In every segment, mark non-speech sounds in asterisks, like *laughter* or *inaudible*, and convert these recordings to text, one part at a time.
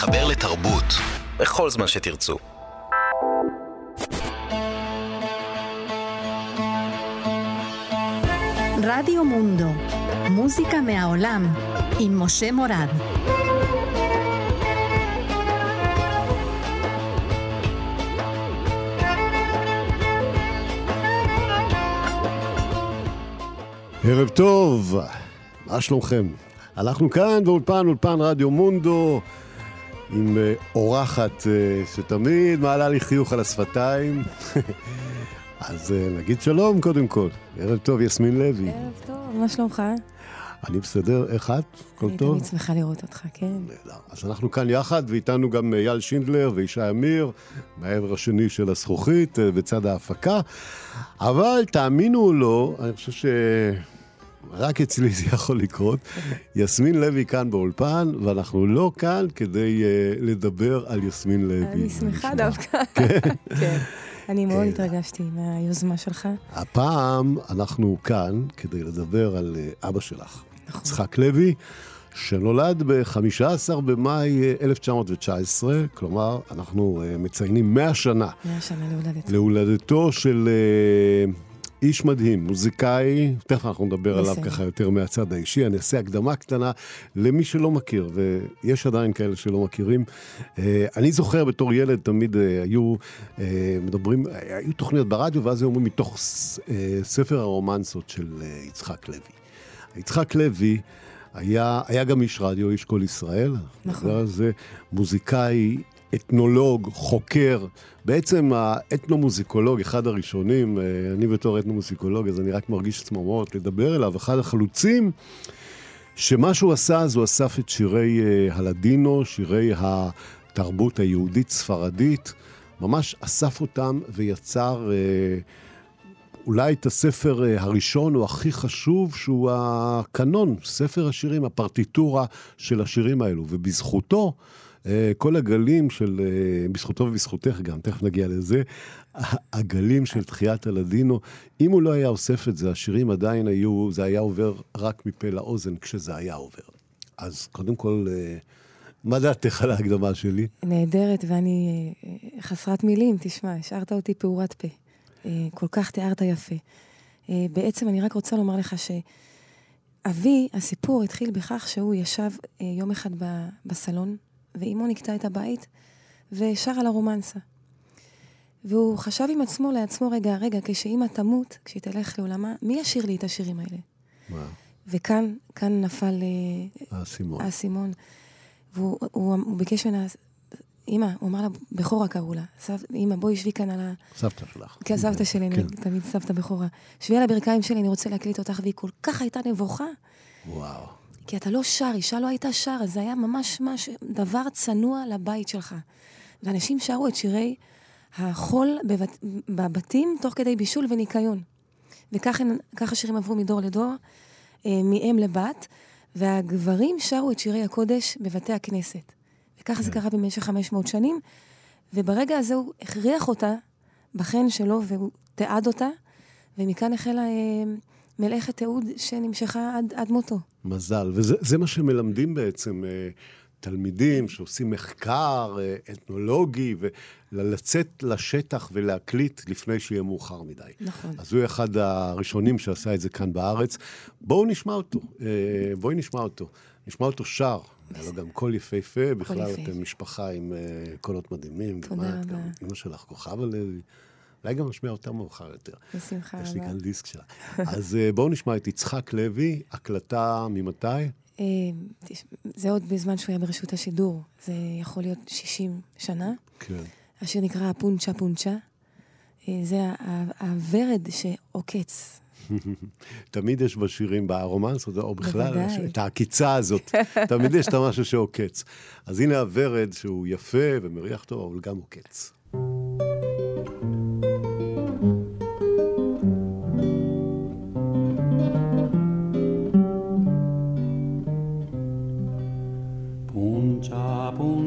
לחבר לתרבות בכל זמן שתרצו. רדיו מונדו, מוזיקה מהעולם, עם משה מורד. ערב טוב, מה שלומכם? אנחנו כאן באולפן, אולפן רדיו מונדו, עם אה, אורחת אה, שתמיד מעלה לי חיוך על השפתיים. *laughs* אז אה, נגיד שלום קודם כל. ערב טוב, יסמין לוי. ערב טוב, מה שלומך? אני בסדר, איך את? הכל אני טוב? תמיד שמחה לראות אותך, כן. נהדר. אז אנחנו כאן יחד, ואיתנו גם אייל שינדלר וישי אמיר, מהעבר השני של הזכוכית, בצד ההפקה. אבל תאמינו או לא, אני חושב ש... רק אצלי זה יכול לקרות. יסמין לוי כאן באולפן, ואנחנו לא כאן כדי uh, לדבר על יסמין לוי. אני שמחה. דווקא. *laughs* כן. אני מאוד התרגשתי מהיוזמה שלך. הפעם אנחנו כאן כדי לדבר על uh, אבא שלך, נכון. יצחק לוי, שנולד ב-15 במאי אה, 1919, כלומר, אנחנו מציינים 100 שנה מאה שנה להולדת. להולדתו של uh, איש מדהים, מוזיקאי, תכף אנחנו נדבר עליו. ככה יותר מהצד האישי, אני אעשה הקדמה קטנה למי שלא מכיר, ויש עדיין כאלה שלא מכירים. Uh, אני זוכר בתור ילד תמיד uh, היו uh, מדברים, אה, היו תוכניות ברדיו, ואז היו אומרים מתוך ספר הרומנסות של יצחק לוי. יצחק לוי היה, היה גם איש רדיו, איש קול ישראל. נכון. זה, מוזיקאי, אתנולוג, חוקר, בעצם האתנומוזיקולוג, אחד הראשונים, אה, אני בתור אתנומוזיקולוג, אז אני רק מרגיש צמרמורת לדבר אליו, אחד החלוצים, שמה שהוא עשה, אז הוא אסף את שירי אה, הלדינו, שירי התרבות היהודית-ספרדית, ממש אסף אותם ויצר... אה, אולי את הספר הראשון או הכי חשוב, שהוא הקנון, ספר השירים, הפרטיטורה של השירים האלו. ובזכותו, כל הגלים של, אה, בזכותו ובזכותך גם, תכף נגיע לזה, הגלים של תחיית הלדינו, אם הוא לא היה אוסף את זה, השירים עדיין היו, זה היה עובר רק מפה לאוזן כשזה היה עובר. אז קודם כל, אה, מה דעתך על ההקדמה שלי? נהדרת, ואני אה, חסרת מילים, תשמע, השארת אותי פעורת פה. אה, כל כך תיארת יפה. אה, בעצם אני רק רוצה לומר לך שאבי, הסיפור התחיל בכך שהוא ישב אה, יום אחד בסלון, ואימו נקטה את הבית, ושר על הרומנסה. והוא חשב עם עצמו לעצמו, רגע, רגע, כשאימא תמות, כשהיא תלך לעולמה, מי ישיר לי את השירים האלה? מה, וכאן, כאן נפל אה, האסימון. האסימון. והוא הוא, הוא ביקש ממנה, אמא, הוא אמר לה, בכורה קראו לה, אמא, בואי שבי כאן על ה... סבתא שלך. כי הסבתא שלי, אני כן. תמיד סבתא בכורה. שבי על הברכיים שלי, אני רוצה להקליט אותך, והיא כל כך הייתה נבוכה, וואו. כי אתה לא שר, אישה לא הייתה שרה, זה היה ממש ממש דבר צנוע לבית שלך. ואנשים שרו את שירי החול בבת, בבתים תוך כדי בישול וניקיון. וכך השירים עברו מדור לדור, אה, מאם לבת, והגברים שרו את שירי הקודש בבתי הכנסת. וככה זה קרה במשך 500 שנים, וברגע הזה הוא הכריח אותה בחן שלו, והוא תיעד אותה, ומכאן החלה אה, מלאכת תיעוד שנמשכה עד, עד מותו. מזל. וזה זה מה שמלמדים בעצם אה, תלמידים שעושים מחקר אה, אתנולוגי, ולצאת לשטח ולהקליט לפני שיהיה מאוחר מדי. נכון. אז הוא אחד הראשונים שעשה את זה כאן בארץ. בואו נשמע אותו. אה, בואי נשמע אותו. נשמע אותו שר. היה לו גם קול יפהפה, בכלל יפהפה. אתם משפחה עם קולות מדהימים. תודה רבה. אמא שלך, כוכבה לוי. אולי גם נשמיע אותה מאוחר יותר. בשמחה יש לי רבה. כאן דיסק שלה. אז אה, בואו נשמע את יצחק לוי, הקלטה ממתי? אה, זה עוד בזמן שהוא היה ברשות השידור, זה יכול להיות 60 שנה. כן. השיר נקרא פונצ'ה פונצ'ה. אה, זה הוורד שעוקץ. *laughs* תמיד יש בשירים, ברומנס, או- או בכלל. יש את העקיצה הזאת. *laughs* תמיד יש את המשהו שעוקץ. אז הנה הוורד שהוא יפה ומריח טוב, אבל גם עוקץ.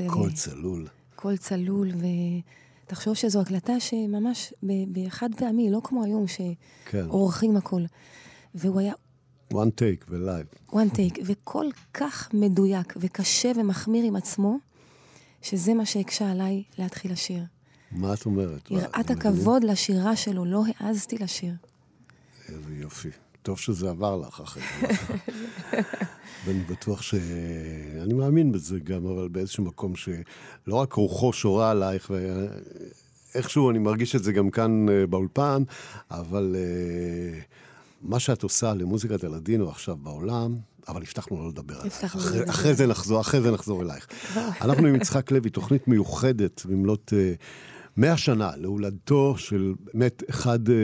לי? קול צלול. קול צלול, ותחשוב שזו הקלטה שממש ב- באחד פעמי, לא כמו היום כן. שעורכים הכל. והוא היה one take ו-live. one take, וכל כך מדויק וקשה ומחמיר עם עצמו, שזה מה שהקשה עליי להתחיל לשיר. מה את אומרת? יראת הכבוד לשירה שלו, לא העזתי לשיר. איזה יופי. טוב שזה עבר לך אחרי זה. ואני בטוח ש... אני מאמין בזה גם, אבל באיזשהו מקום שלא רק רוחו שורה עלייך, ואיכשהו אני מרגיש את זה גם כאן אה, באולפן, אבל אה, מה שאת עושה למוזיקת הלדינו עכשיו בעולם, אבל הבטחנו לא לדבר עליך. הבטחנו לא לדבר. אחרי זה נחזור, אחרי זה נחזור אלייך. אנחנו עם יצחק לוי, תוכנית מיוחדת במלאת אה, 100 שנה להולדתו של באמת אחד אה,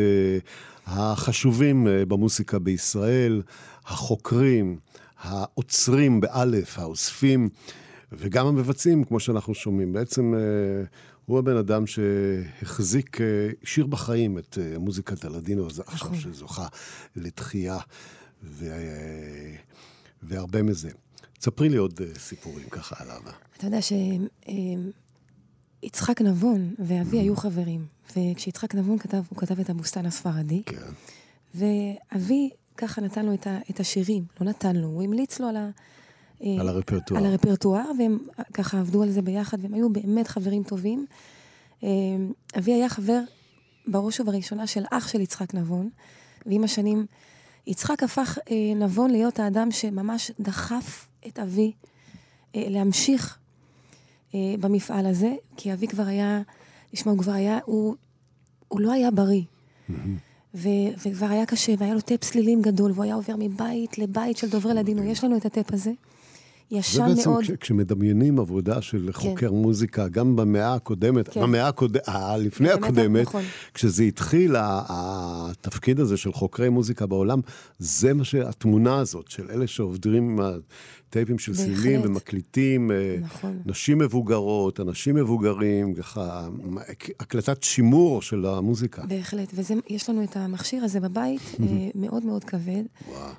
החשובים אה, במוסיקה בישראל, החוקרים, העוצרים באלף, האוספים, וגם המבצעים, כמו שאנחנו שומעים. בעצם אה, הוא הבן אדם שהחזיק, אה, השאיר בחיים את מוזיקת הלדינו, עכשיו שזוכה לתחייה, ו, והרבה מזה. תספרי לי עוד סיפורים ככה עליו. אתה יודע שיצחק נבון ואבי היו חברים, וכשיצחק נבון כתב, הוא כתב את הבוסתן הספרדי, כן. ואבי ככה נתן לו את, ה, את השירים, לא נתן לו, הוא המליץ לו על, ה, אה, על הרפרטואר. על הרפרטואר, והם ככה עבדו על זה ביחד, והם היו באמת חברים טובים. אה, אבי היה חבר בראש ובראשונה של אח של יצחק נבון, ועם השנים יצחק הפך אה, נבון להיות האדם שממש דחף את אבי להמשיך במפעל הזה, כי אבי כבר היה, תשמע, הוא כבר היה, הוא, הוא לא היה בריא. ו- וכבר היה קשה, והיה לו טאפ סלילים גדול, והוא היה עובר מבית לבית של דוברי לדינו. יש לנו את הטאפ הזה. זה ישן בעצם מאוד. כש, כשמדמיינים עבודה של חוקר מוזיקה, גם במאה הקודמת, כן. במאה הקודמת, לפני באמת, הקודמת, נכון. כשזה התחיל, התפקיד הזה של חוקרי מוזיקה בעולם, זה מה שהתמונה הזאת, של אלה שעובדים עם הטייפים של בהחלט. סילים ומקליטים, אה, נכון. נשים מבוגרות, אנשים מבוגרים, ככה, הקלטת שימור של המוזיקה. בהחלט, ויש לנו את המכשיר הזה בבית, אה, מאוד מאוד כבד.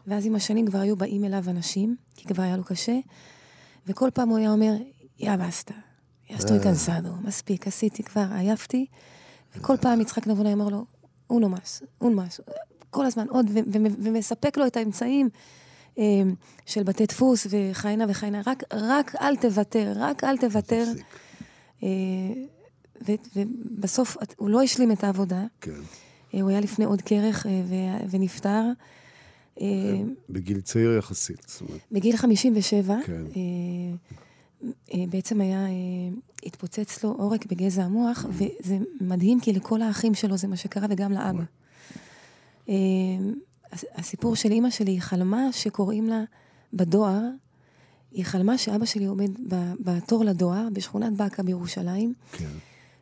ואז עם השנים כבר היו באים אליו אנשים, כי כבר היה לו קשה, וכל פעם הוא היה אומר, יא בסטה, יא סטוי קנסדו, מספיק, עשיתי כבר, עייפתי. וכל פעם יצחק נבון היה אומר לו, אונו מס, אונו מס, כל הזמן עוד, ומספק לו את האמצעים אה, של בתי דפוס וכהנה וכהנה. רק, רק אל תוותר, רק אל תוותר. אה, ובסוף הוא לא השלים את העבודה. כן. אה, הוא היה לפני עוד כרך אה, ונפטר. אה, בגיל צעיר יחסית. בגיל 57, כן. אה, אה, בעצם היה, אה, התפוצץ לו עורק בגזע המוח, וזה מדהים כי לכל האחים שלו זה מה שקרה, וגם לאבא. הס- הסיפור של אימא שלי, היא חלמה שקוראים לה בדואר, היא חלמה שאבא שלי עומד בתור לדואר בשכונת באקה בירושלים, כן.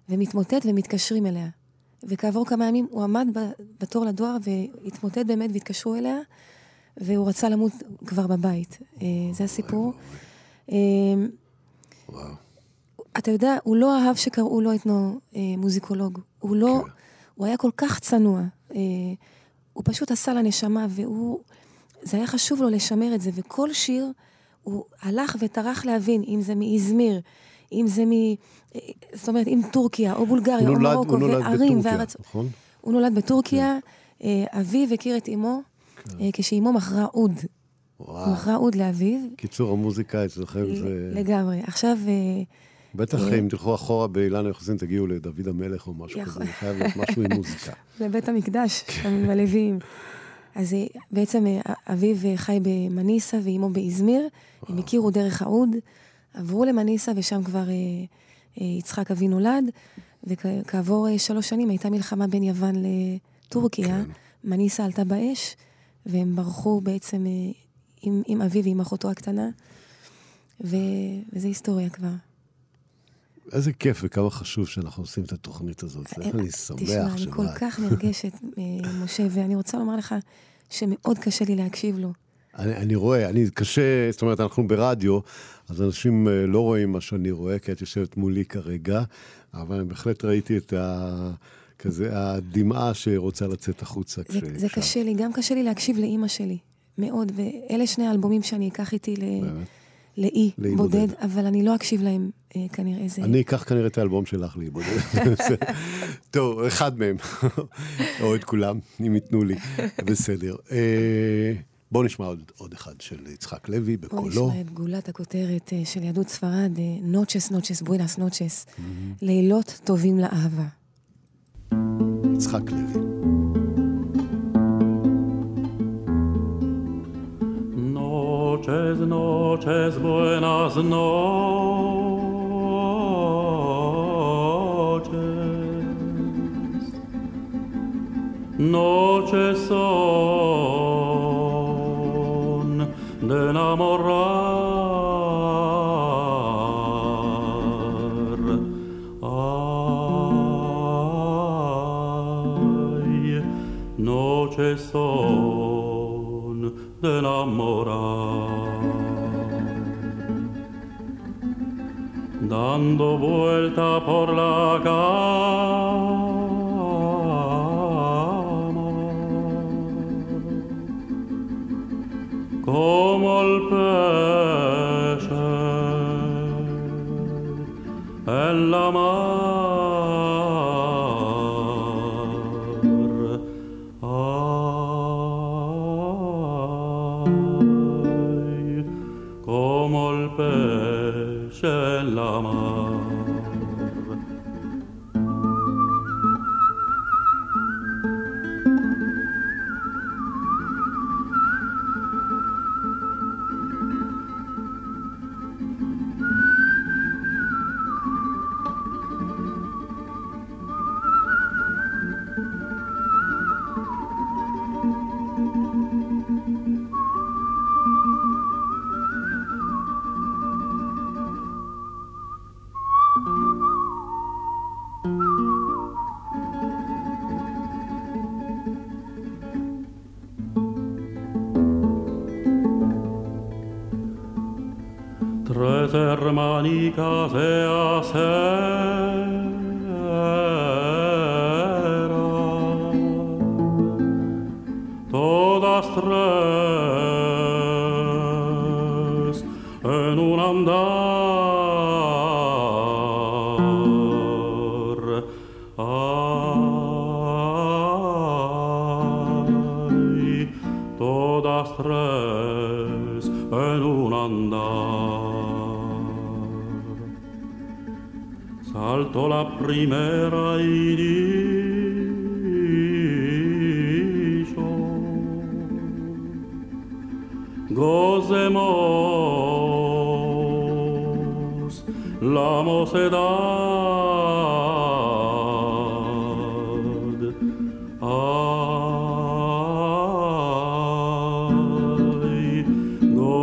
ומתמוטט ומתקשרים אליה. וכעבור כמה ימים הוא עמד בתור לדואר והתמוטט באמת והתקשרו אליה, והוא רצה למות כבר בבית. אה, זה הסיפור. אה, וואו. אתה יודע, הוא לא אהב שקראו לו אתנו אה, מוזיקולוג. הוא לא, כן. הוא היה כל כך צנוע. אה, הוא פשוט עשה לנשמה, והוא, זה היה חשוב לו לשמר את זה, וכל שיר, הוא הלך וטרח להבין, אם זה מאזמיר, אם זה מ... אה, זאת אומרת, אם טורקיה, או בולגריה, הוא או נולד, מרוקו, הוא נולד וערים בטורקיה, וארץ... נכון? הוא נולד בטורקיה, אה, אביו הכיר את אמו, אה, כשאימו מכרה אוד. הוא וואו. מכרה אוד לאביו, קיצור, המוזיקה אצלכם זה... לגמרי. עכשיו... בטח אה, אם תלכו אחורה באילן היוחסין, תגיעו לדוד המלך או משהו. כזה, זה חייב להיות משהו עם מוזיקה. *laughs* לבית המקדש, שם עם הלוויים. אז אה, בעצם אה, אביו אה, חי במניסה ואימו באזמיר, הם הכירו דרך האוד, עברו למניסה ושם כבר יצחק אבי נולד, וכעבור שלוש שנים הייתה מלחמה בין יוון לטורקיה, כן. מניסה עלתה באש, והם ברחו בעצם עם, עם אביו ועם אחותו הקטנה, ו, וזה היסטוריה כבר. איזה כיף וכמה חשוב שאנחנו עושים את התוכנית הזאת. אני תשמע, שמח אני כל שבאת. כך נרגשת, *laughs* אה, משה, ואני רוצה לומר לך שמאוד קשה לי להקשיב לו. אני, אני רואה, אני קשה, זאת אומרת, אנחנו ברדיו, אז אנשים אה, לא רואים מה שאני רואה, כי את יושבת מולי כרגע, אבל אני בהחלט ראיתי את ה... כזה, הדמעה שרוצה לצאת החוצה זה, זה. קשה לי, גם קשה לי להקשיב לאימא שלי, מאוד, ואלה שני האלבומים שאני אקח איתי ל... לאי בודד, בודד. אבל אני לא אקשיב להם כנראה. זה... אני אקח כנראה את האלבום שלך לאיבוד. *laughs* טוב, אחד מהם, או את כולם, אם ייתנו לי, בסדר. אה, בואו נשמע עוד, עוד אחד של יצחק לוי בקולו. נשמע את גולת הכותרת אה, של יהדות ספרד, נוצ'ס, נוצ'ס, בואינס נוצ'ס, Mm-hmm. לילות טובים לאהבה. יצחק לוי. Noches, noches, buenas noches. Noches son de enamorar. Ay, noches son de enamorar. Dando vuelta por la cama Como il pesce e la mar ai, Como il pesce la mar.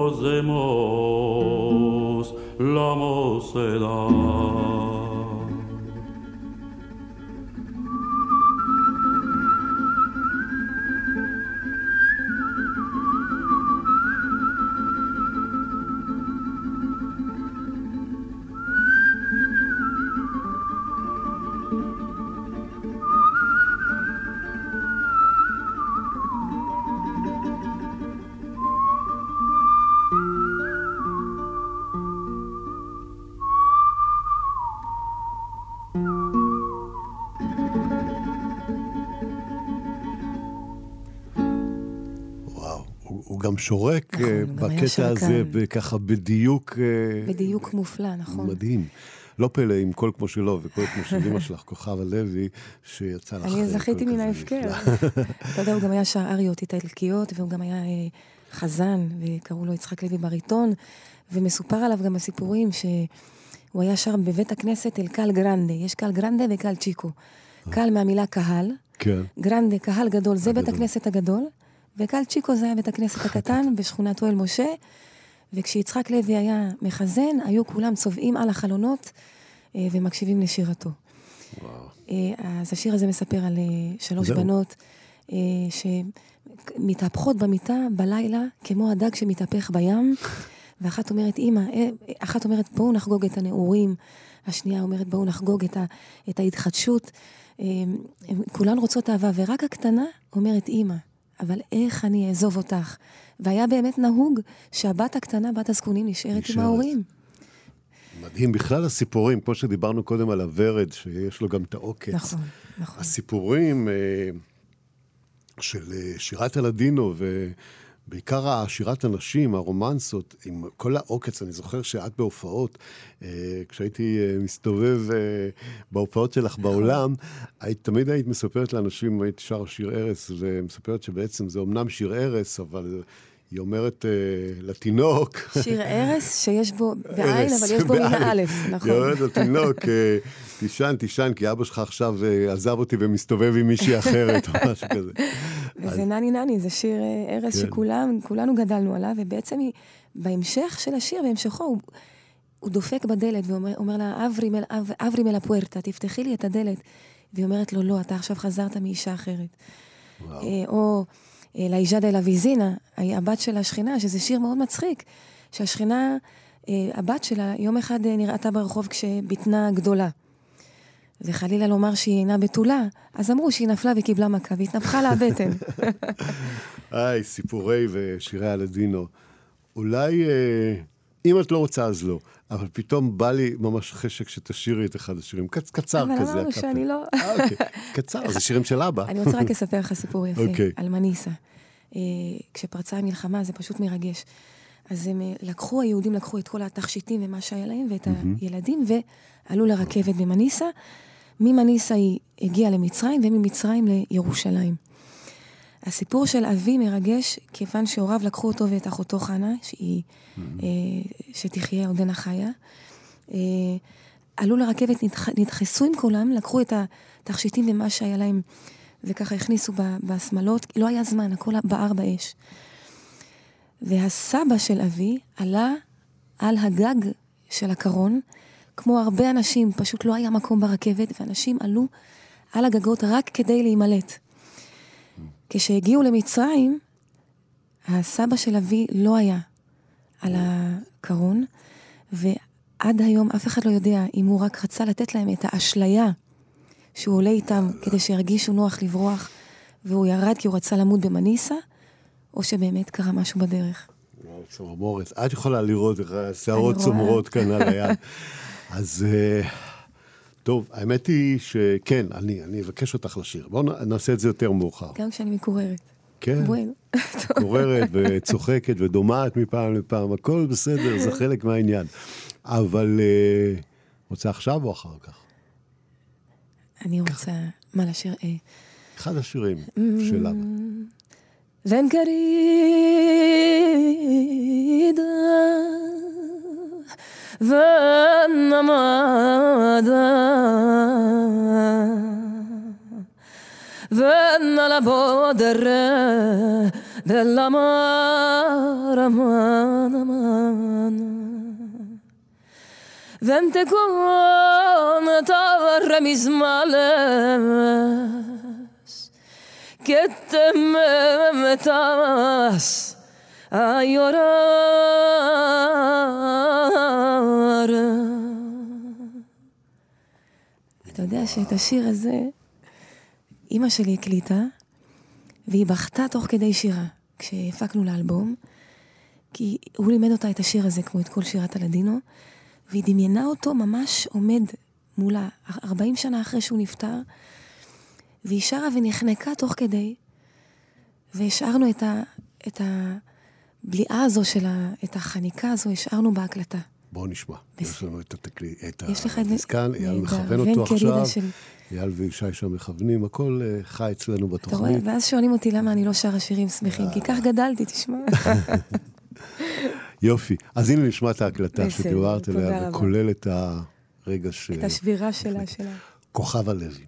Gocemos la mocedad. גם שורק נכון, אה, גם בקטע הזה, שרקן. וככה בדיוק... אה, בדיוק מופלא, נכון. מדהים. לא פלא עם קול כמו שלו וקול כמו של אמא שלך, *laughs* כוכבה לוי, שיצא לך... אני אה, זכיתי מן ההפקר. *laughs* אתה יודע, הוא גם היה שר אריות איטלקיות, והוא גם היה חזן, וקראו לו יצחק לוי בריטון, ומסופר עליו גם הסיפורים שהוא היה שר בבית הכנסת אל קאל גרנדה. יש קאל גרנדה וקאל צ'יקו. קאל מהמילה קהל, כן. גרנדה, קהל גדול, זה בית. הכנסת הגדול, וקל צ'יקו זה היה בית הכנסת הקטן בשכונת אוהל משה, וכשיצחק לוי היה מחזן, היו כולם צובעים על החלונות אה, ומקשיבים לשירתו. אה, אז השיר הזה מספר על אה, שלוש זהו. בנות אה, שמתהפכות במיטה בלילה, כמו הדג שמתהפך בים, ואחת אומרת, אימא, אה, אחת אומרת, בואו נחגוג את הנעורים, השנייה אומרת, בואו נחגוג את, ה, את ההתחדשות. אה, כולן רוצות אהבה, ורק הקטנה אומרת, אימא, אבל איך אני אעזוב אותך? והיה באמת נהוג שהבת הקטנה, בת הזקונים, נשארת עם. ההורים. מדהים. בכלל הסיפורים, כמו שדיברנו קודם על הוורד, שיש לו גם את העוקץ. נכון, נכון. הסיפורים אה, של אה, שירת הלדינו, ובעיקר שירת הנשים, הרומנסות, עם כל העוקץ, אני זוכר שאת בהופעות, אה, כשהייתי אה, מסתובב אה, בהופעות שלך בעולם, היית, תמיד היית מספרת לאנשים, היית שר שיר ערש, ומספרת שבעצם זה אמנם שיר ערש, אבל... היא אומרת אה, לתינוק, שיר ערש שיש בו *laughs* בעין, ערש, אבל יש בו בעין. האלף, נכון. היא אומרת לתינוק, אה, תישן, תישן, כי אבא שלך עכשיו אה, עזב אותי ומסתובב עם מישהי אחרת, או משהו כזה. וזה נני נני, זה שיר ארז כן. שכולם, כולנו גדלנו עליו, ובעצם היא, בהמשך של השיר, בהמשכו, הוא, הוא דופק בדלת ואומר אומר לה, אברי מל, אב, אברי מל הפוארטה, תפתחי לי את הדלת. והיא אומרת לו, לא, אתה עכשיו חזרת מאישה אחרת. וואו. אה, או לאיז'ה דה לה ויזינה, היא הבת של השכינה, שזה שיר מאוד מצחיק, שהשכינה, אה, הבת שלה, יום אחד אה, נראתה ברחוב כשבטנה גדולה. וחלילה לומר שהיא אינה בתולה, אז אמרו שהיא נפלה וקיבלה מכה והתנפחה לה הבטן. *laughs* היי, סיפורי ושירי הלדינו. אולי, אה, אם את לא רוצה אז לא, אבל פתאום בא לי ממש חשק שתשאירי את אחד השירים. קצ, קצר אבל כזה. אמרנו הקאפל. שאני לא... אה, אוקיי, קצר, זה שירים של אבא. אני רוצה רק לספר לך סיפור יפה, אוקיי. על מניסה. אה, כשפרצה המלחמה, זה פשוט מרגש. אז הם אה, לקחו, היהודים לקחו את כל התכשיטים ומה שהיה להם, ואת הילדים, ועלו לרכבת במניסה. ממניסה היא הגיעה למצרים, וממצרים לירושלים. הסיפור של אבי מרגש, כיוון שהוריו לקחו אותו ואת אחותו חנה, שהיא, אה, שתחיה עודנה חיה. אה, עלו לרכבת, נדח, נדחסו עם כולם, לקחו את התכשיטים ומה שהיה להם, וככה הכניסו בשמלות, לא היה זמן, הכל בער באש. והסבא של אבי עלה על הגג של הקרון, כמו הרבה אנשים, פשוט לא היה מקום ברכבת, ואנשים עלו על הגגות רק כדי להימלט. כשהגיעו למצרים, הסבא של אבי לא היה על הקרון, ועד היום אף אחד לא יודע אם הוא רק רצה לתת להם את האשליה שהוא עולה איתם כדי שירגישו נוח לברוח, והוא ירד כי הוא רצה למות במניסה, או שבאמת קרה משהו בדרך. וואו, צמרמורת. את יכולה לראות איך השערות. צומרות כאן על היד. אז אה, טוב, האמת היא שכן, אני אני אבקש אותך לשיר. בואו נעשה את זה יותר מאוחר. גם כשאני מקוררת. כן, בואנו. *laughs* קוררת וצוחקת ודומעת מפעם לפעם, הכל בסדר, זה חלק מהעניין. אבל אה, רוצה עכשיו או אחר כך? אני רוצה... מה לשיר? אה, אחד השירים של אבא. Ven querida, Venna la bodere della mara mana mana Vente con torre mismales que te me metas a llorar. אתה יודע שאת השיר הזה אימא שלי הקליטה, והיא בכתה תוך כדי שירה, כשהפקנו לאלבום, כי הוא לימד אותה את השיר הזה, כמו את כל שירת הלדינו, והיא דמיינה אותו ממש עומד מולה, 40 שנה אחרי שהוא נפטר, והיא שרה ונחנקה תוך כדי, והשארנו את, ה, את הבליעה הזו של ה, את החניקה הזו, השארנו בהקלטה. בואו נשמע. בסדר. יש לנו את התקלי... את? הדיסקן, אייל. מכוון ון אותו עכשיו. של- אייל וישי שם מכוונים, הכל אה, חי אצלנו אתה רואה? בתוכנית. ואז שואלים אותי למה אני לא שרה שירים שמחים, כי כך גדלתי, תשמע. *laughs* יופי. אז הנה נשמע את ההקלטה שדיברת עליה. וכולל את הרגע ש... את השבירה שלה, שלה. כוכב הלוי.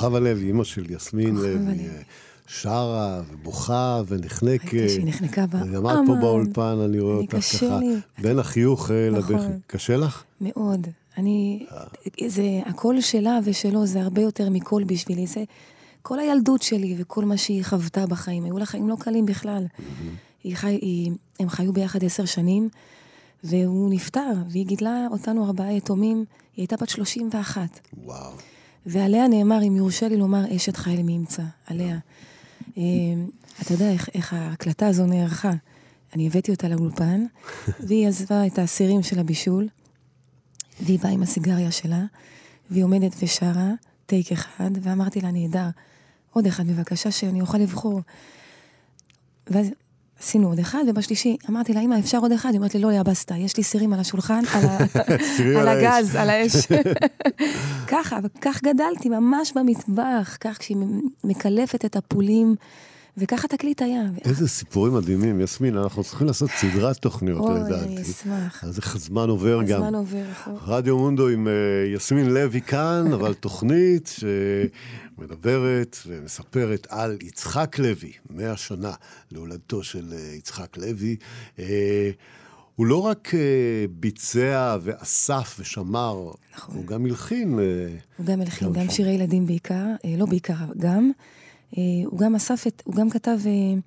כוכבה לוי, אימא של יסמין לוי. אה, שרה ובוכה ונחנקת. ראיתי שהיא נחנקה. אני עמד פה. באולפן, אני רואה אותך ככה. בין החיוך אה, נכון. לבכי. קשה לך? מאוד. אני, זה, הקול שלה ושלו זה הרבה יותר מקול בשבילי. זה כל הילדות שלי וכל מה שהיא חוותה בחיים. היו לה חיים לא קלים בכלל. היא חי, היא, הם חיו ביחד עשר שנים, והוא נפטר, והיא גידלה אותנו ארבעה יתומים. היא הייתה בת 31. וואו. ועליה נאמר, אם יורשה לי לומר, אשת חיל מי ימצא, עליה. אה, אתה יודע איך, איך ההקלטה הזו נערכה. אני הבאתי אותה לאולפן, *laughs* והיא עזבה את האסירים של הבישול, והיא באה עם הסיגריה שלה, והיא עומדת ושרה, טייק אחד, ואמרתי לה, נהדר, עוד אחד בבקשה, שאני אוכל לבחור. ואז עשינו עוד אחד, ובשלישי אמרתי לה, אמא, אפשר עוד אחד? היא אומרת לי, לא, יא בסטה, יש לי סירים על השולחן, על, ה... *laughs* סירים על על האש." הגז, על האש. *laughs* ככה, וכך גדלתי, ממש במטבח, כך כשהיא מקלפת את הפולים, וככה תקליט היה. איזה סיפורים מדהימים. יסמין, אנחנו צריכים לעשות סדרת תוכניות, אוי, לדעתי. אני אשמח. אז איך הזמן עובר גם. הזמן עובר, נכון. רדיו מונדו עם אה, יסמין לוי כאן, *laughs* אבל תוכנית שמדברת ומספרת על יצחק לוי, מאה שנה להולדתו של אה, יצחק לוי. אה, הוא לא רק אה, ביצע ואסף ושמר, נכון. הוא גם הלחין. אה, הוא גם הלחין, גם גם. שירי ילדים בעיקר, אה, לא בעיקר, גם. אה, הוא גם אסף את, הוא גם כתב, אה, הוא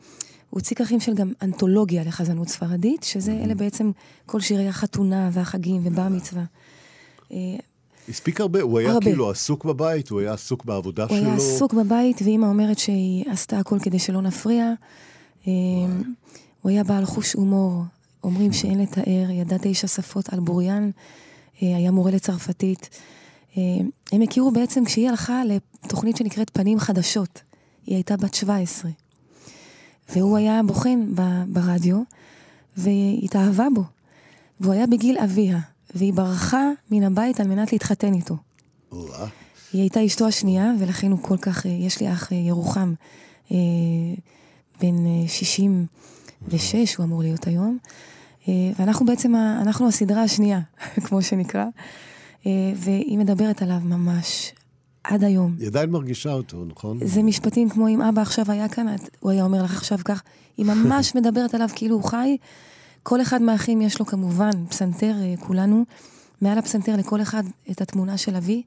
הוציא כרכים של גם אנתולוגיה לחזנות ספרדית, שזה אלה בעצם כל שירי החתונה והחגים ובר מצווה. אה, הספיק הרבה, הוא היה הרבה. כאילו עסוק בבית, הוא היה עסוק בעבודה הוא שלו. היה עסוק בבית, ואימא אומרת שהיא עשתה הכל כדי שלא נפריע. הוא היה בעל חוש הומור, אומרים שאין לתאר, ידע תשע שפות על בוריין, היה מורה לצרפתית. הם הכירו בעצם כשהיא הלכה לתוכנית שנקראת פנים חדשות. היא הייתה בת 17. והוא היה בוחן ברדיו, והיא התאהבה בו. והוא היה בגיל אביה, והיא ברחה מן הבית על מנת להתחתן איתו. היא הייתה אשתו השנייה, ולכן הוא כל כך, אה, יש לי אח אה, ירוחם, אה, בן אה, 66, הוא אמור להיות היום. ואנחנו בעצם, אנחנו הסדרה השנייה, *laughs* כמו שנקרא, והיא מדברת עליו ממש עד היום. היא עדיין מרגישה אותו, נכון? זה משפטים כמו אם אבא עכשיו היה כאן, הוא היה אומר לך עכשיו כך, היא ממש *laughs* מדברת עליו כאילו הוא חי. כל אחד מהאחים יש לו כמובן פסנתר, אה, כולנו, מעל הפסנתר לכל אחד את התמונה של אבי,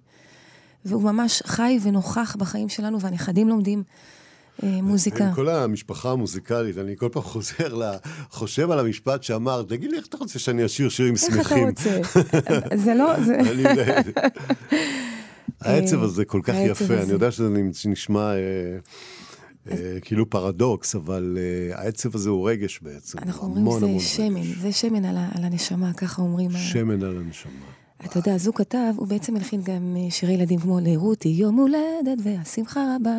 והוא ממש חי ונוכח בחיים שלנו, והנכדים לומדים אה, מוזיקה. כל המשפחה המוזיקלית, אני כל פעם *laughs* חוזר, ל... חושב על המשפט שאמר, תגיד לי, איך אתה רוצה שאני אשיר שירים איך אתה שמחים? רוצה? זה לא, זה... *laughs* העצב הזה כל כך יפה, הזה. אני יודע שזה נשמע אה, אה, כאילו פרדוקס, אבל אה, העצב הזה הוא רגש בעצם. אנחנו המון, אומרים המון זה שמן, רגש. זה שמן על, על הנשמה, ככה אומרים. שמן על הנשמה. אתה יודע, אז הוא כתב, הוא בעצם הלחין גם אה, שירי ילדים כמו לרותי יום הולדת והשמחה רבה.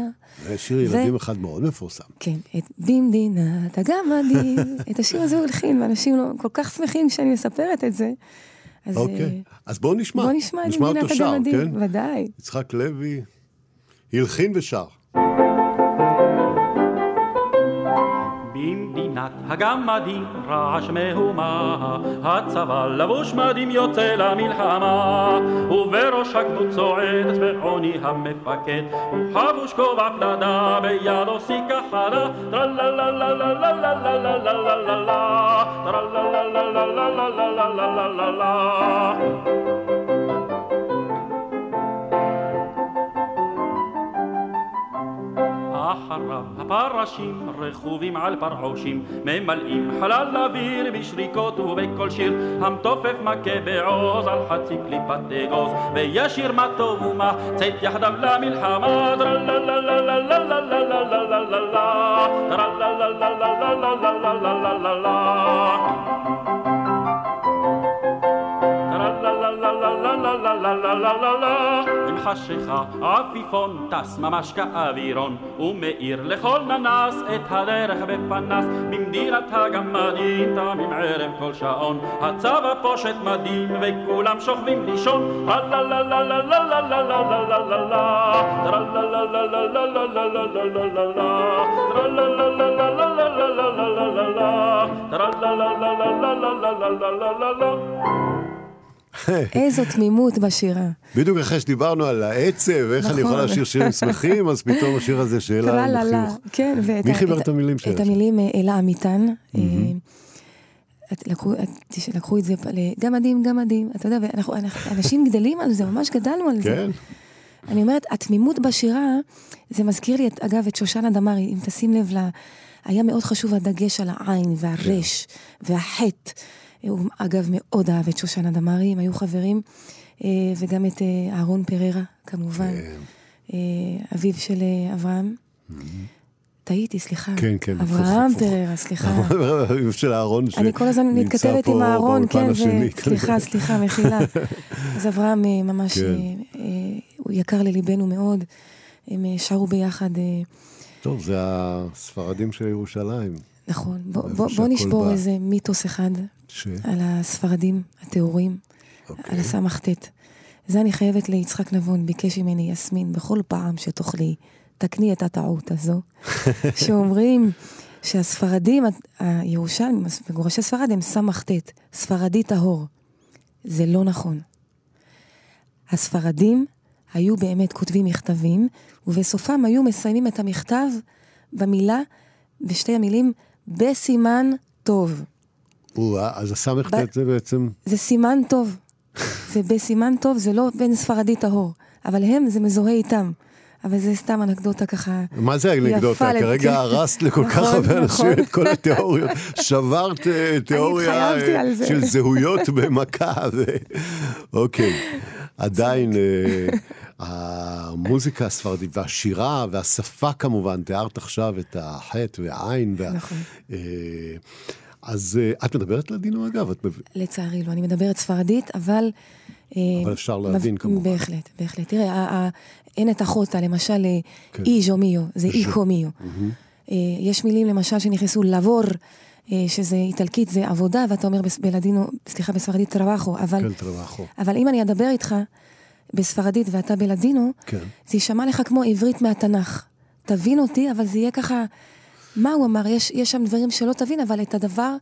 זה שיר ו- ילדים אחד מאוד מפורסם. כן, את במדינת הגמדים, *laughs* את השיר הזה הוא הלחין, ואנשים לא, כל כך שמחים כשאני מספרת את זה. אז אה, אוקיי, אז בואו נשמע. בוא נשמע את נשמע אותו שר, הגמדים, כן? ודאי. יצחק לוי הלחין ושר. במדינת הגמדים רעש מהומה, הצבא לבוש מדים יוצא למלחמה, ובראש הגדוד צועד בעוני המפקד, הוא חבוש כובע פלדה בידו סיכה חדה, טרללללללללללללללה, טרלללללללללללה. אחריו הפרשים רכובים על פרעושים ממלאים חלל אוויר בשריקות ובקול שיר המתופף מכה בעוז על חצי קליפת אגוז וישיר מה טוב ומה צאת יחדיו למלחמה עם חשיכה עפיפון טס ממש כאווירון ומאיר לכל ננס את הדרך בפנס במדינת הגמדים תמים ערב כל שעון. הצבא פושט מדים וכולם שוכבים לישון *laughs* איזו תמימות בשירה. בדיוק אחרי שדיברנו על העצב, אני נכון. יכול לשיר שירים *laughs* שמחים, אז פתאום השיר הזה שאלה עם טרללה, חיוך. כן, מי חיבר את המילים שלה את? המילים אה, אלה אמיתן. אה, לקחו- את- תש- לקחו את זה לגמדים, גמדים, אתה יודע, ואנחנו, אנחנו- אנשים גדלים על זה, ממש גדלנו על זה. כן, אני אומרת, התמימות בשירה, זה מזכיר לי, את, אגב, את שושנה דמארי, אם תשים לב, לה, היה מאוד חשוב הדגש על העין והרש והחטא. הוא, אגב, מאוד אהב את שושנה דמארי, הם היו חברים, אה, וגם את אה, אהרון פררה, כמובן, כן. אה, אביו של אברהם. טעיתי, סליחה. כן, כן, אברהם. פררה, סליחה. *laughs* של אהרון אני כל הזמן שנמצא מתכתבת פה עם אהרון, כן. ו- סליחה, סליחה, מחילה. *laughs* אז אברהם ממש, כן. הוא יקר לליבנו מאוד. הם שרו ביחד, טוב, זה הספרדים של ירושלים. נכון. בוא- בוא- בוא נשבור בא. איזה מיתוס אחד ש... על הספרדים הטהורים, אוקיי. על הסמ"ט. זה אני חייבת ליצחק נבון, ביקש ממני יסמין, בכל פעם שתאכלי, תקני את הטעות הזו, *laughs* שאומרים שהספרדים, הירושלמים, מגורשי ספרד הם סמ"ט, ספרדי טהור. זה לא נכון. הספרדים היו באמת כותבים מכתבים, ובסופם היו מסיימים את המכתב במילה, בשתי המילים, בסימן טוב. אז הסמ"ך ב- זה בעצם... זה סימן טוב. זה בסימן טוב, זה לא בין ספרדי טהור. אבל הם, זה מזוהה איתם. אבל זה סתם אנקדוטה ככה. מה זה האנקדוטה? יפה, כרגע. הרסת לכל כך נכון, הרבה אנשים נכון. את כל התיאוריות. שברת אה, תיאוריה. של זהויות במכה. אוקיי, עדיין אה, המוזיקה הספרדית והשירה והשפה כמובן, תיארת עכשיו את החטא והעין. וה- נכון. אה, אז אה, את מדברת לדינו אגב? את לצערי לא, אני מדברת ספרדית, אבל... אה, אבל אפשר להבין מב- כמובן. בהחלט, בהחלט. תראה, ה- אין את החוטה, למשל, כן. איז'ו מיו, זה איכו מיו. יש מילים, למשל, שנכנסו לבור, שזה איטלקית, זה עבודה, ואתה אומר בלדינו, סליחה, בספרדית טרווחו, אבל... כל טרווחו. אבל אם אני אדבר איתך בספרדית ואתה בלדינו, כן. זה יישמע לך כמו עברית מהתנ"ך. תבין אותי, אבל זה יהיה ככה... מה הוא אמר? יש, יש שם דברים שלא תבין, אבל את הדבר...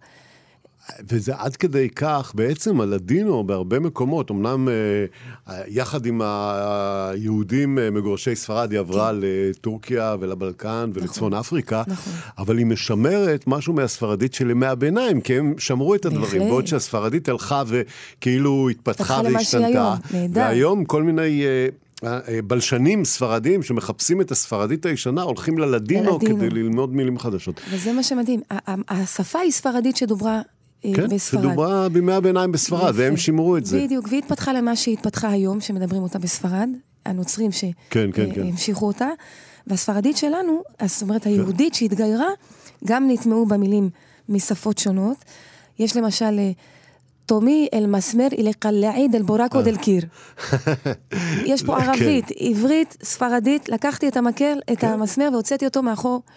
וזה עד כדי כך, בעצם הלדינו בהרבה מקומות, אמנם אה, יחד עם היהודים אה, מגורשי ספרד, היא עברה לטורקיה ולבלקן ולצפון אפריקה, נכון. אבל היא משמרת משהו מהספרדית של ימי הביניים, כי הם שמרו את הדברים, בהחלט. בעוד שהספרדית הלכה וכאילו התפתחה והשתנתה. והיום כל מיני... אה, אה, בלשנים ספרדים שמחפשים את הספרדית הישנה הולכים ללדינו ללדינו. כדי ללמוד מילים חדשות. וזה מה שמדהים. השפה היא ספרדית שדוברה אה, כן, בספרד. שדוברה בימי הביניים בספרד, יפה. והם שימרו את זה. בדיוק, והיא התפתחה למה שהיא התפתחה היום, שמדברים אותה בספרד. הנוצרים כן, כן, כן. שהמשיכו אותה, והספרדית שלנו, זאת אומרת היהודית שהתגיירה, גם נטמעו במילים משפות שונות. יש למשל... אה, תומי אל מסמר אל קלעיד אל בורקו דל קיר. יש פה *laughs* כן. ערבית, עברית, ספרדית, לקחתי את המקל, את המסמר והוצאתי אותו מאחור, אה,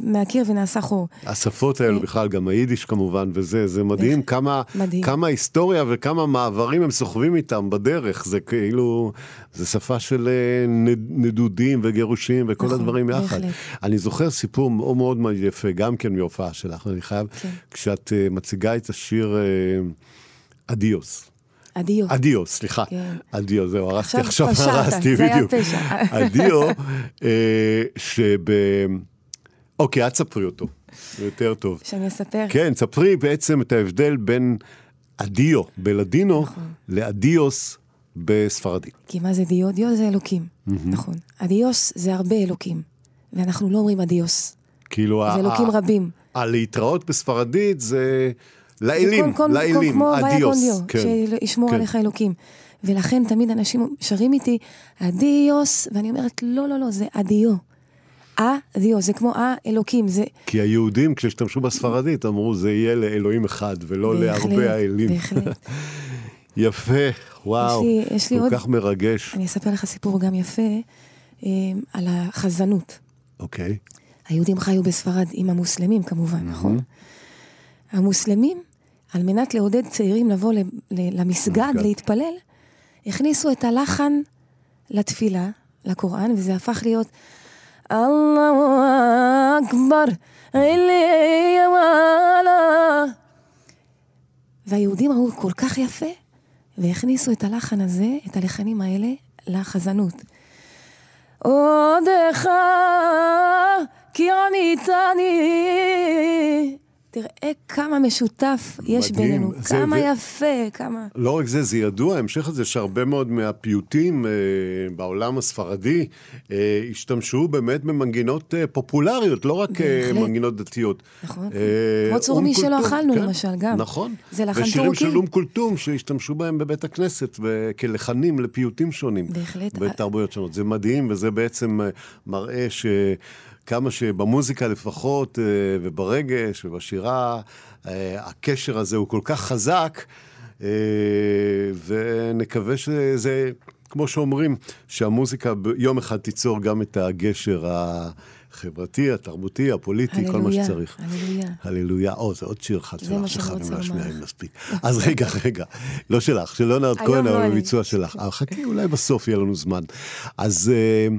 מהקיר ונעשה חור. השפות האלו בכלל, גם היידיש כמובן, וזה, זה מדהים כמה, מדהים. כמה היסטוריה וכמה מעברים הם סוחבים איתם בדרך. זה כאילו, זה שפה של אה, נד- נדודים וגירושים וכל נכון, הדברים יחד. בהחלט. אני זוכר סיפור מאוד מאוד יפה, גם כן מהופעה שלך, אני חייב, כן. כשאת אה, מציגה את השיר אה, אדיוס. אדיו. אדיו, סליחה. כן. אדיו, זהו, הרסתי עכשיו עכשיו, פשעת, הרסתי, זה היה בדיוק. פשע. אדיו, אה, שב... אוקיי, את ספרי אותו, זה יותר טוב. שאני אספר. כן, ספרי בעצם את ההבדל בין אדיו בלדינו נכון. לאדיוס בספרדית. כי מה זה דיו? דיו זה אלוקים, נכון. אדיוס זה הרבה אלוקים, ואנחנו לא אומרים אדיוס. כאילו, זה אלוקים ה- רבים. הלהתראות בספרדית זה זה לאלים, כל- לאלים, כמו אדיוס. קונדיו, כן. שישמור כן. עליך אלוקים. ולכן תמיד אנשים שרים איתי, אדיוס, ואני אומרת, לא, לא, לא, זה אדיו. אדיו, זה כמו האלוקים, זה... כי היהודים, כשהשתמשו בספרדית, אמרו, זה יהיה לאלוהים אחד, ולא בהחלט, להרבה האלים. בהחלט. *laughs* יפה, וואו, לי- יש לי כל עוד- כך מרגש. אני אספר לך סיפור גם יפה אה, על החזנות. אוקיי, היהודים חיו בספרד עם המוסלמים כמובן, נכון? המוסלמים, על מנת לעודד צעירים לבוא ל- ל- למסגד למסגד. להתפלל, הכניסו את הלחן לתפילה, לקוראן, וזה הפך להיות אללהו אכבר, אלי וואלה. והיהודים ראו כל כך יפה, והכניסו את הלחן הזה, את הלחנים האלה, לחזנות. עודך, כי עניתני. תראה כמה משותף יש מדהים. בינינו, זה- כמה ו- יפה, כמה... לא רק זה, זה ידוע, ההמשך הזה שהרבה מאוד מהפיוטים אה, בעולם הספרדי אה, השתמשו באמת במנגינות אה, פופולריות, לא רק אה. מנגינות דתיות. נכון. אה, כמו צורמי שלא אכלנו, כן, למשל, גם. נכון. זה לחן ושירים טורקי. של אום כולתום שהשתמשו בהם בבית הכנסת כלחנים לפיוטים שונים. בהחלט. בתרבויות שונות. זה מדהים, וזה בעצם אה, מראה שכמה שבמוזיקה לפחות, אה, וברגש, ובשירה, אה, הקשר הזה הוא כל כך חזק, אה, ונקווה שזה, כמו שאומרים, שהמוזיקה יום אחד תיצור גם את הגשר החברתי, התרבותי, הפוליטי, כל מה הללויה, שצריך. הללויה. הללויה. או, זה עוד שיר אחד שלך שחייבים להשמיע. אם נספיק. אז *laughs* רגע, רגע, לא שלך, של ליאונרד כהן, לא אבל אני. בביצוע שלך. חכי, אולי בסוף יהיה לנו זמן. אז אה,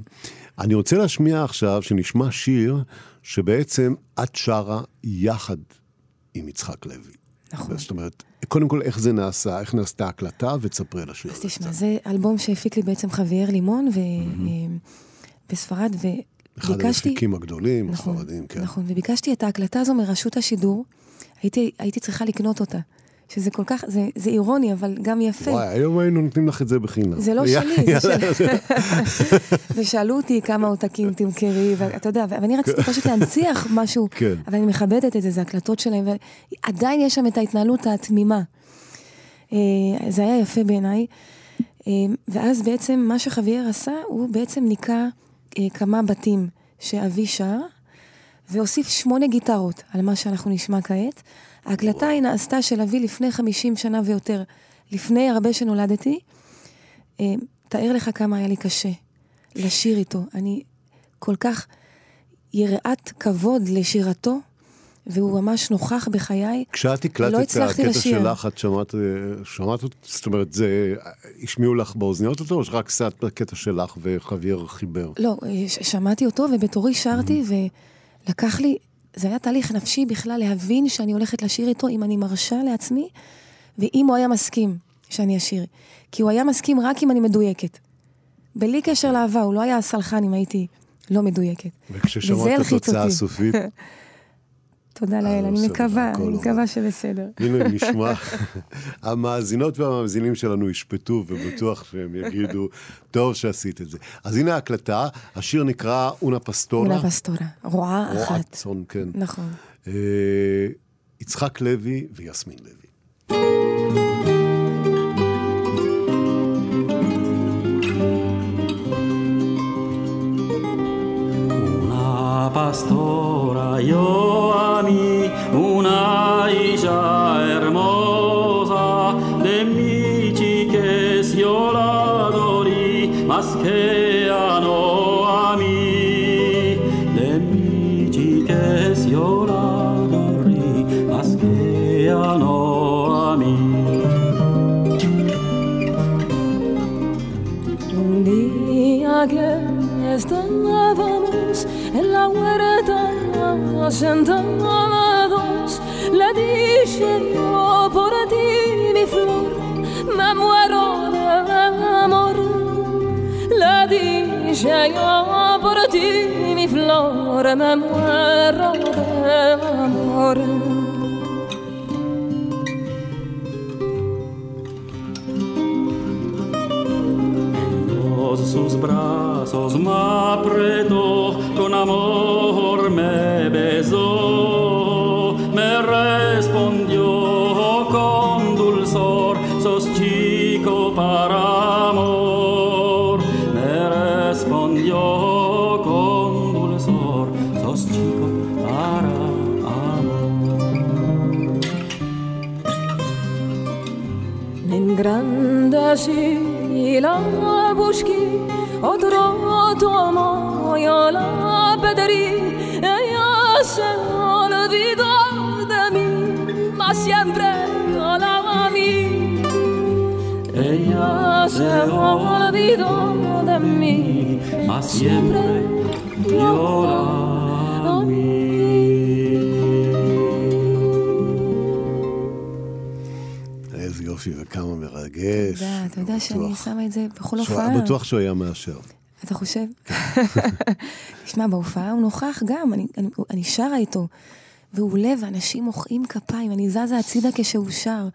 אני רוצה להשמיע עכשיו, שנשמע שיר שבעצם את שרה יחד עם יצחק לוי. נכון. זאת אומרת, קודם כל, איך זה נעשה, איך נעשתה ההקלטה, ותספרי על השיר אז תשמע. זה אלבום שהפיק לי בעצם חוויאר לימון, ו... אה, בספרד, אחד וביקשתי... המפיקים הגדולים, נכון, הספרדים, כן. נכון, וביקשתי את ההקלטה הזו מרשות השידור, הייתי, הייתי צריכה לקנות אותה. שזה כל כך, זה, זה אירוני, אבל גם יפה. וואי, היום היינו נותנים לך את זה בחינם. זה לא *laughs* שלי, זה יאללה, של... *laughs* ושאלו אותי כמה עותקים תמכרי, ואתה יודע, ואני רציתי פשוט להנציח משהו, *laughs* כן. אבל אני מכבדת את זה, זה הקלטות שלהם, ועדיין יש שם את ההתנהלות התמימה. אה, זה היה יפה בעיניי. אה, ואז בעצם מה שחוויאר עשה, הוא בעצם ניקה אה, כמה בתים שאבי שר, והוסיף שמונה גיטרות על מה שאנחנו נשמע כעת. ההקלטה היא נעשתה של אבי לפני 50 שנה ויותר, לפני הרבה שנולדתי. אה, תאר לך כמה היה לי קשה לשיר איתו. אני כל כך יראת כבוד לשירתו, והוא ממש נוכח בחיי. כשאת לא הקלטת את הצלחתי הקטע לשיר. שלך, את שמעת, אה, שמעת? זאת אומרת, זה, השמיעו לך באוזניות אותו, או שרק קצת בקטע שלך וחוויאר חיבר? לא, ש- שמעתי אותו ובתורי שרתי, ולקח לי, זה היה תהליך נפשי בכלל להבין שאני הולכת לשיר איתו אם אני מרשה לעצמי, ואם הוא היה מסכים שאני אשיר. כי הוא היה מסכים רק אם אני מדויקת. בלי קשר לאהבה, הוא לא היה סלחן אם הייתי לא מדויקת. וכששמעת את התוצאה. הסופית, *laughs* תודה לאל, אה, אני מקווה, אני מקווה שבסדר. הנה, *laughs* נשמע, המאזינות והמאזינים שלנו ישפטו, ובטוח שהם יגידו, טוב שעשית את זה. אז הנה ההקלטה, השיר נקרא אונה פסטורה. אונה פסטורה, רועה אחת. רועת צאן, כן. נכון. אה, יצחק לוי ויסמין לוי. Pastor. Yo a mí una isla hermosa de mi chiques yo la dorí más que a no a mí. De mi chiques yo la dorí más que no a mí. Un día que estábamos en la huerta sentados, le dije yo por ti, mi flor, me muero de. Le dije yo por ti, mi flor, me muero de amor. Sus brazos me apretó, con amor me ماشي يلعب وشكي قدرات وما يلعب بدري يا شغل ذي قدمي ما siempre alaba mi ella se olvidó de mí mas siempre lloraba וכמה מרגש. יודע, אתה יודע שאני. שמה את זה בכל הופעה. בטוח שהוא היה מאשר. אתה חושב? *laughs* *laughs* תשמע, בהופעה הוא נוכח גם, אני, אני, אני שרה איתו, והוא עולה ואנשים מוחאים כפיים, אני זזה הצידה כשהוא שר.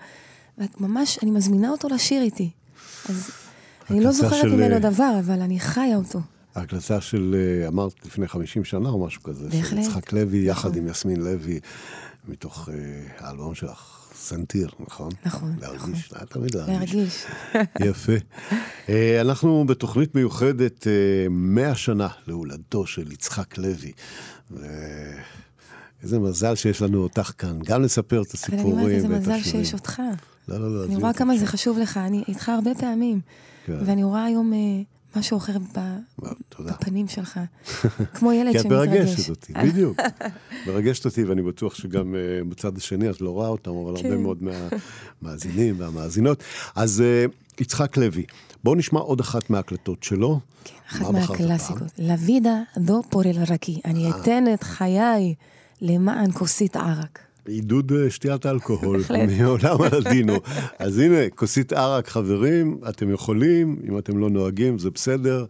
וממש, אני מזמינה אותו לשיר איתי. אז אני לא זוכרת של, ממנו אה, דבר, אבל אני חיה אותו. ההקלטה של, אה, אמרת, לפני 50 שנה או משהו כזה. של בהחלט. יצחק לוי, יחד עם יסמין לוי, מתוך אה, האלבום שלך, סנטיר, נכון? נכון, להרגיש, היה תמיד להרגיש. להרגיש. *laughs* יפה. אה, אנחנו בתוכנית מיוחדת אה, 100 שנה להולדתו של יצחק לוי. ואיזה מזל שיש לנו אותך כאן, גם לספר את אבל אני הסיפורים אומרת, איזה ואת מזל השירים. שיש אותך. לא, לא, לא. אני רואה כמה זה. חשוב לך, אני איתך הרבה פעמים. כן. ואני רואה היום אה, משהו אחר. בפנים שלך. *laughs* כמו ילד כי את שמתרגש. מרגשת אותי, *laughs* בדיוק. מרגשת אותי, ואני בטוח שגם אה, בצד השני את לא רואה אותם, אבל הרבה כן. מאוד מהמאזינים והמאזינות. אז אה, יצחק לוי, בואו נשמע עוד אחת מההקלטות שלו. כן, אחת מהקלאסיקות. לוידה דו פורל רקי. אני אה. אתן את חיי למען כוסית ערק. עידוד אה, שתיית האלכוהול בהחלט. מעולם הלדינו. אז הנה, כוסית ערק, חברים, אתם יכולים, אם אתם לא נוהגים, זה בסדר.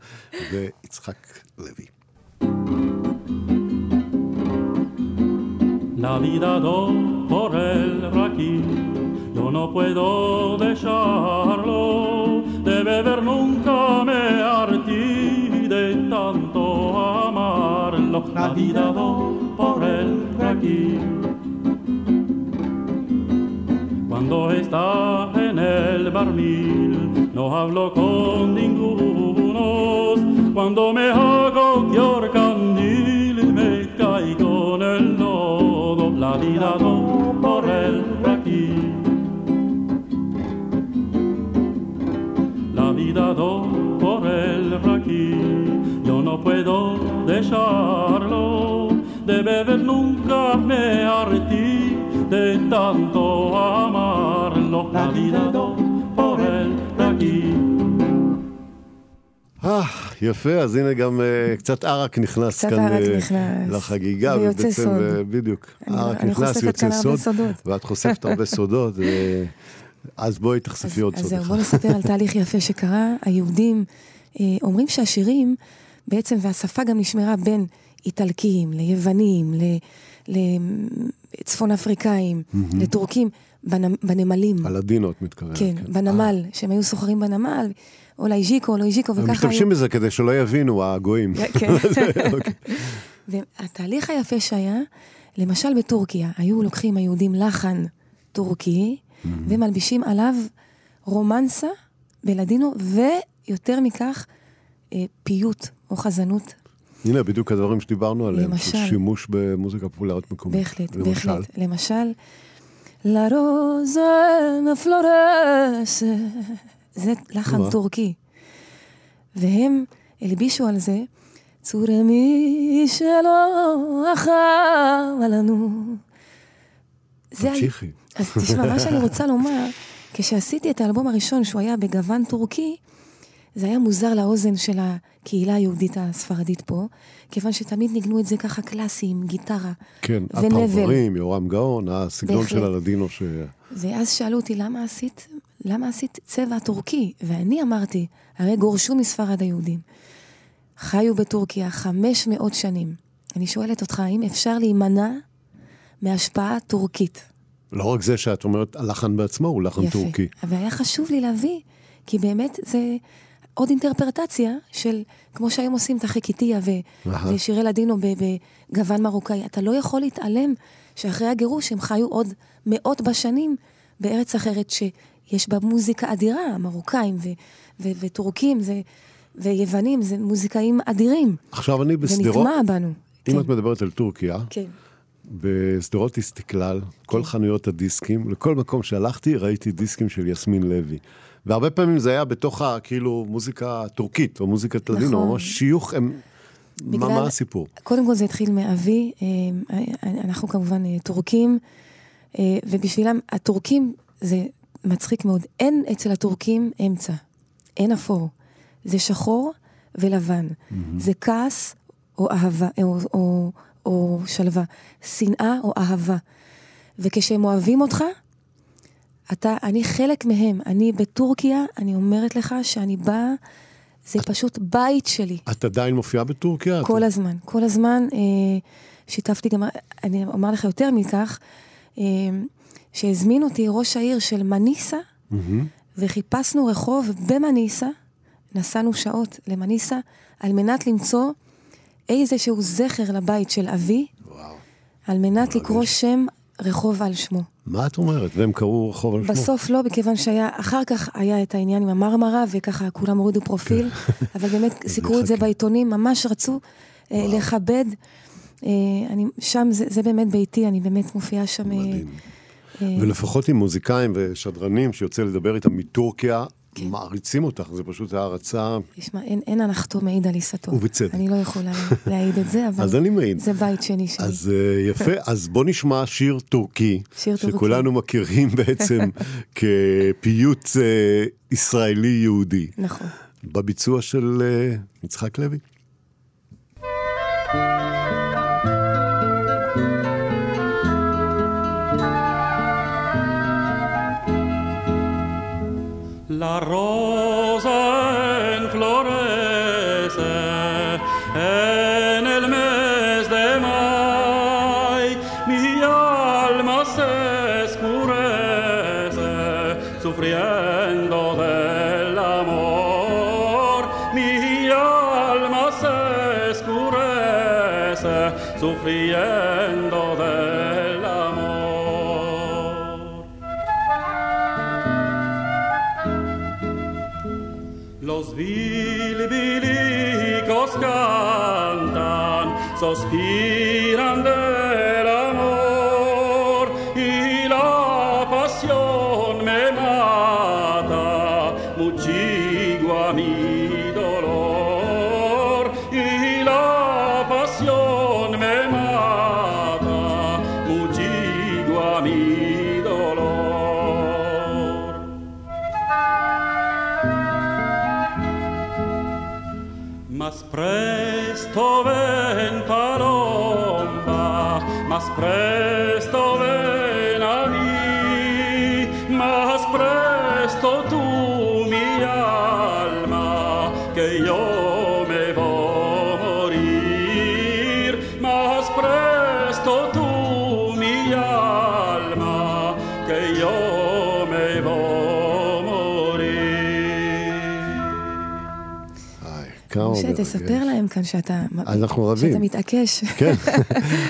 ויצחק לוי. La vida do por el raqui, yo no puedo dejarlo, de beber nunca me hartí de tanto amarlo. La vida do por el raqui. Cuando está en el barnil, no hablo con ninguno. Cuando me hago que candil, me caigo en el lodo. La vida no por el aquí. La vida do por el aquí. Yo no puedo dejarlo. De beber nunca me hartí de tanto amarlo. La vida por el aquí. אה, יפה, אז הנה גם אה, קצת ערק נכנס קצת כאן ערק אה, נכנס. לחגיגה. ויוצא ובעצם, סוד. אה, בדיוק. אני- ערק אני נכנס, יוצא סוד. סודות. ואת חושפת הרבה *laughs* סודות. ו- אז בואי תחשפי עוד אז סוד זהו, אחד. בואו נספר על תהליך יפה שקרה. היהודים אה, אומרים שהשירים, בעצם, והשפה גם נשמרה בין איטלקים ליוונים, ל- לצפון אפריקאים, לטורקים, בנ- בנמלים. הלדינו את מתכוונת. כן, בנמל, שהם היו סוחרים בנמל, או לאיז'יקו או לא איז'יקו, הם וככה היו... משתמשים בזה כדי שלא יבינו, הגויים. כן. *laughs* אוקיי. והתהליך היפה שהיה, למשל בטורקיה, היו לוקחים היהודים לחן טורקי, ומלבישים עליו רומנסה בלדינו, ויותר מכך, אה, פיוט או חזנות. הנה, בדיוק הדברים שדיברנו עליהם. למשל. של שימוש במוזיקה פופולרית מקומית. בהחלט, למשל. בהחלט. למשל, La rosa florece, זה לחן וואה. טורקי. והם הלבישו על זה, צורמי שלא אכל לנו. תמשיכי. אז תשמע, מה שאני רוצה לומר, כשעשיתי את האלבום הראשון, שהוא היה בגוון טורקי, זה היה מוזר לאוזן של הקהילה היהודית הספרדית פה, כיוון שתמיד ניגנו את זה ככה קלאסי, עם גיטרה. כן, ונבל. הפרברים, יורם גאון, הסגנון בהחלט. של הלדינו ש... ואז שאלו אותי, למה עשית, למה עשית צבע טורקי? ואני אמרתי, הרי גורשו מספרד היהודים. חיו בטורקיה 500 שנים. אני שואלת אותך, האם אפשר להימנע מהשפעה טורקית? לא רק זה שאת אומרת, הלחן בעצמו הוא לחן יפה. טורקי. והיה חשוב לי להביא, כי באמת זה עוד אינטרפרטציה של, כמו שהיום עושים את החקיטיה ו-. ושירי לדינו בגוון מרוקאי. אתה לא יכול להתעלם שאחרי הגירוש הם חיו עוד מאות בשנים בארץ אחרת שיש בה מוזיקה אדירה, מרוקאים ו- ו- וטורקים זה, ויוונים, זה מוזיקאים אדירים. עכשיו אני בשדרות, נטמע בנו. אם כן, את מדברת על טורקיה, כן. בשדרות איסטיקלל, כל חנויות הדיסקים, לכל מקום שהלכתי ראיתי דיסקים של יסמין לוי. והרבה פעמים זה היה בתוך ה... כאילו מוזיקה טורקית, או מוזיקת לדינו, נכון. ממש שיוך, הם... מה בגלל- מה הסיפור? קודם כל זה התחיל מאבי, אה, אנחנו כמובן אה, טורקים, אה, ובשבילם הטורקים זה מצחיק מאוד. אין אצל הטורקים אמצע, אין אפור. זה שחור ולבן. זה כעס או אהבה, או, או, או שלווה, שנאה או אהבה. וכשהם אוהבים אותך, אתה, אני חלק מהם. אני בטורקיה, אני אומרת לך שאני באה, זה פשוט בית שלי. את עדיין מופיעה בטורקיה? את- כל הזמן, כל הזמן אה, שיתפתי גם, אני אומר לך יותר מכך, אה, שהזמין אותי ראש העיר של מניסה, מהמם. וחיפשנו רחוב במניסה, נסענו שעות למניסה, על מנת למצוא איזשהו זכר לבית של אבי, וואו. על מנת לקרוא שם רחוב על שמו. מה את אומרת? והם קראו רחוב על שמו. בסוף לא, מכיוון שהיה, אחר כך היה את העניין עם המרמרה, וככה כולם הורידו פרופיל, *laughs* אבל באמת סיקרו את זה. בעיתונים, ממש רצו אה, לכבד. אה, אני, שם זה, זה באמת ביתי, אני באמת מופיעה שם. אה, מדהים. אה, ולפחות עם מוזיקאים ושדרנים שיוצא לדבר איתם מטורקיה, כן. מעריצים אותך, זה פשוט הערצה. תשמע, אין, אין הנחתו מעיד על עיסתו. ובצדק. אני לא יכולה להעיד את זה, *laughs* אבל אז אני מעיד. זה בית שני שלי. אז אה, יפה, *laughs* אז בוא נשמע שיר טורקי, שיר טורקי. שכולנו מכירים *laughs* בעצם כפיוט אה, ישראלי-יהודי, נכון. בביצוע של אה, יצחק לוי. La rosa cantan, suspiran del amor y la pasión me mata, muchigua mi dolor y la pasión me mata, muchigua mi dolor. Más presto Spread. תספר להם כאן שאתה... אנחנו רבים. שאתה מתעקש. כן,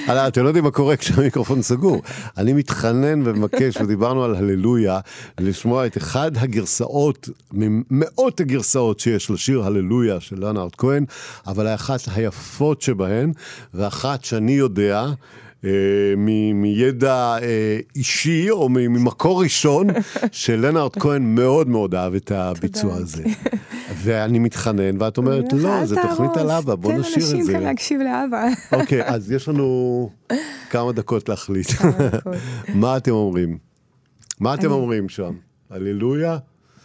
*laughs* אתם לא יודעים מה קורה כשהמיקרופון סגור. אני מתחנן ומבקש, ודיברנו על הללויה, לשמוע את אחד הגרסאות, ממאות הגרסאות שיש לשיר הללויה של לנארד כהן, אבל האחת היפות שבהן, ואחת שאני יודע, מידע אה, אישי או ממקור ראשון, *laughs* שלנארד כהן מאוד מאוד אהב את הביצוע הזה. ואני מתחנן, ואת אומרת, לא, זו תוכנית על אבא, בוא נשאיר את תן לאנשים זה. כאן להקשיב לאבא. אוקיי, אז יש לנו *laughs* כמה דקות להחליט. *laughs* מה אתם אומרים? מה אתם אומרים שם? הללויה?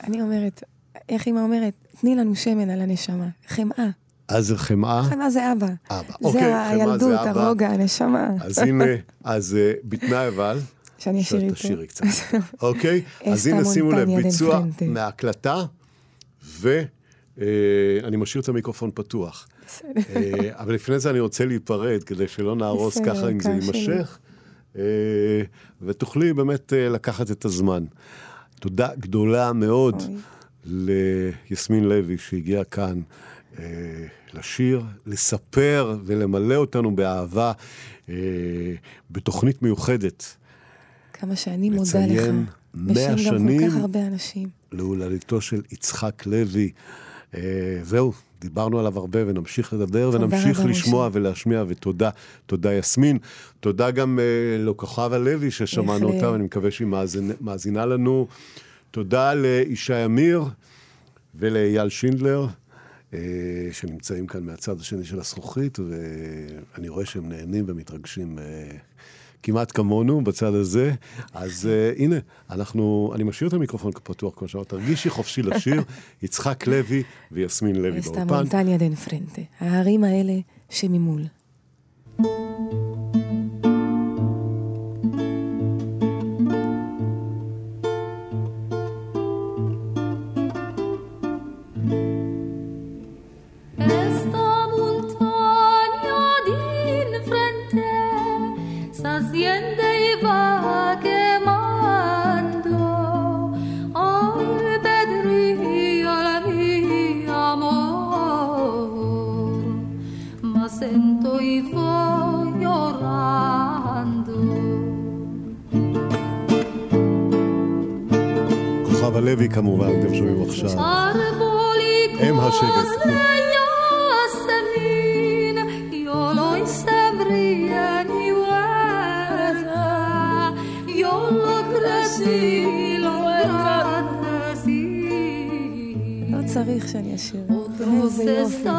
אני אומרת, איך אמא אומרת? תני לנו שמן על הנשמה. חמאה. אז זה חמאה? חמאה זה אבא. אבא. אוקיי, זה חמאה זה הילדות, אבא. הרוגע, הנשמה. אז הנה, אז אה, בתנאי אבל, שאני אשאיר איתו. שתשאירי קצת. *laughs* אוקיי? אז הנה שימו לב, ביצוע. מההקלטה, ואני משאיר את המיקרופון פתוח. אה, אבל לפני זה אני רוצה להיפרד, כדי שלא נהרוס ככה אם זה. יימשך, אה, ותוכלי באמת אה, לקחת את הזמן. תודה גדולה מאוד ליסמין לוי שהגיעה כאן אה, לשיר, לספר ולמלא אותנו באהבה אה, בתוכנית מיוחדת כמה שאני מודה לך. לציין מאה בשם גם שנים. כל כך הרבה אנשים. להולדתו של יצחק לוי. אה, זהו, דיברנו עליו הרבה ונמשיך לדבר ונמשיך לשמוע משה. ולהשמיע, ותודה, תודה יסמין. תודה גם אה, לכוכבה לוי ששמענו. אותה, ואני מקווה שהיא מאזין, מאזינה לנו. תודה לישי אמיר ולאייל שינדלר. אה, שנמצאים כאן מהצד השני של הזכוכית, ואני רואה שהם נהנים ומתרגשים אה, כמעט כמונו בצד הזה. אז אה, הנה, אנחנו, אני משאיר את המיקרופון פתוח, כמו שאמרת, תרגישי חופשי לשיר, *laughs* יצחק לוי ויסמין לוי אסתה באולפן. מונטניה דן פרנטה. ההרים האלה שממול. Esta לוי כמובן, אתם שומעים עכשיו. הם השבט. לא צריך שאני אשאיר. איזה יופי.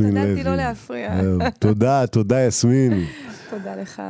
לוי ויסמין לוי. השתדלתי לא להפריע. תודה, תודה יסמין. תודה לך.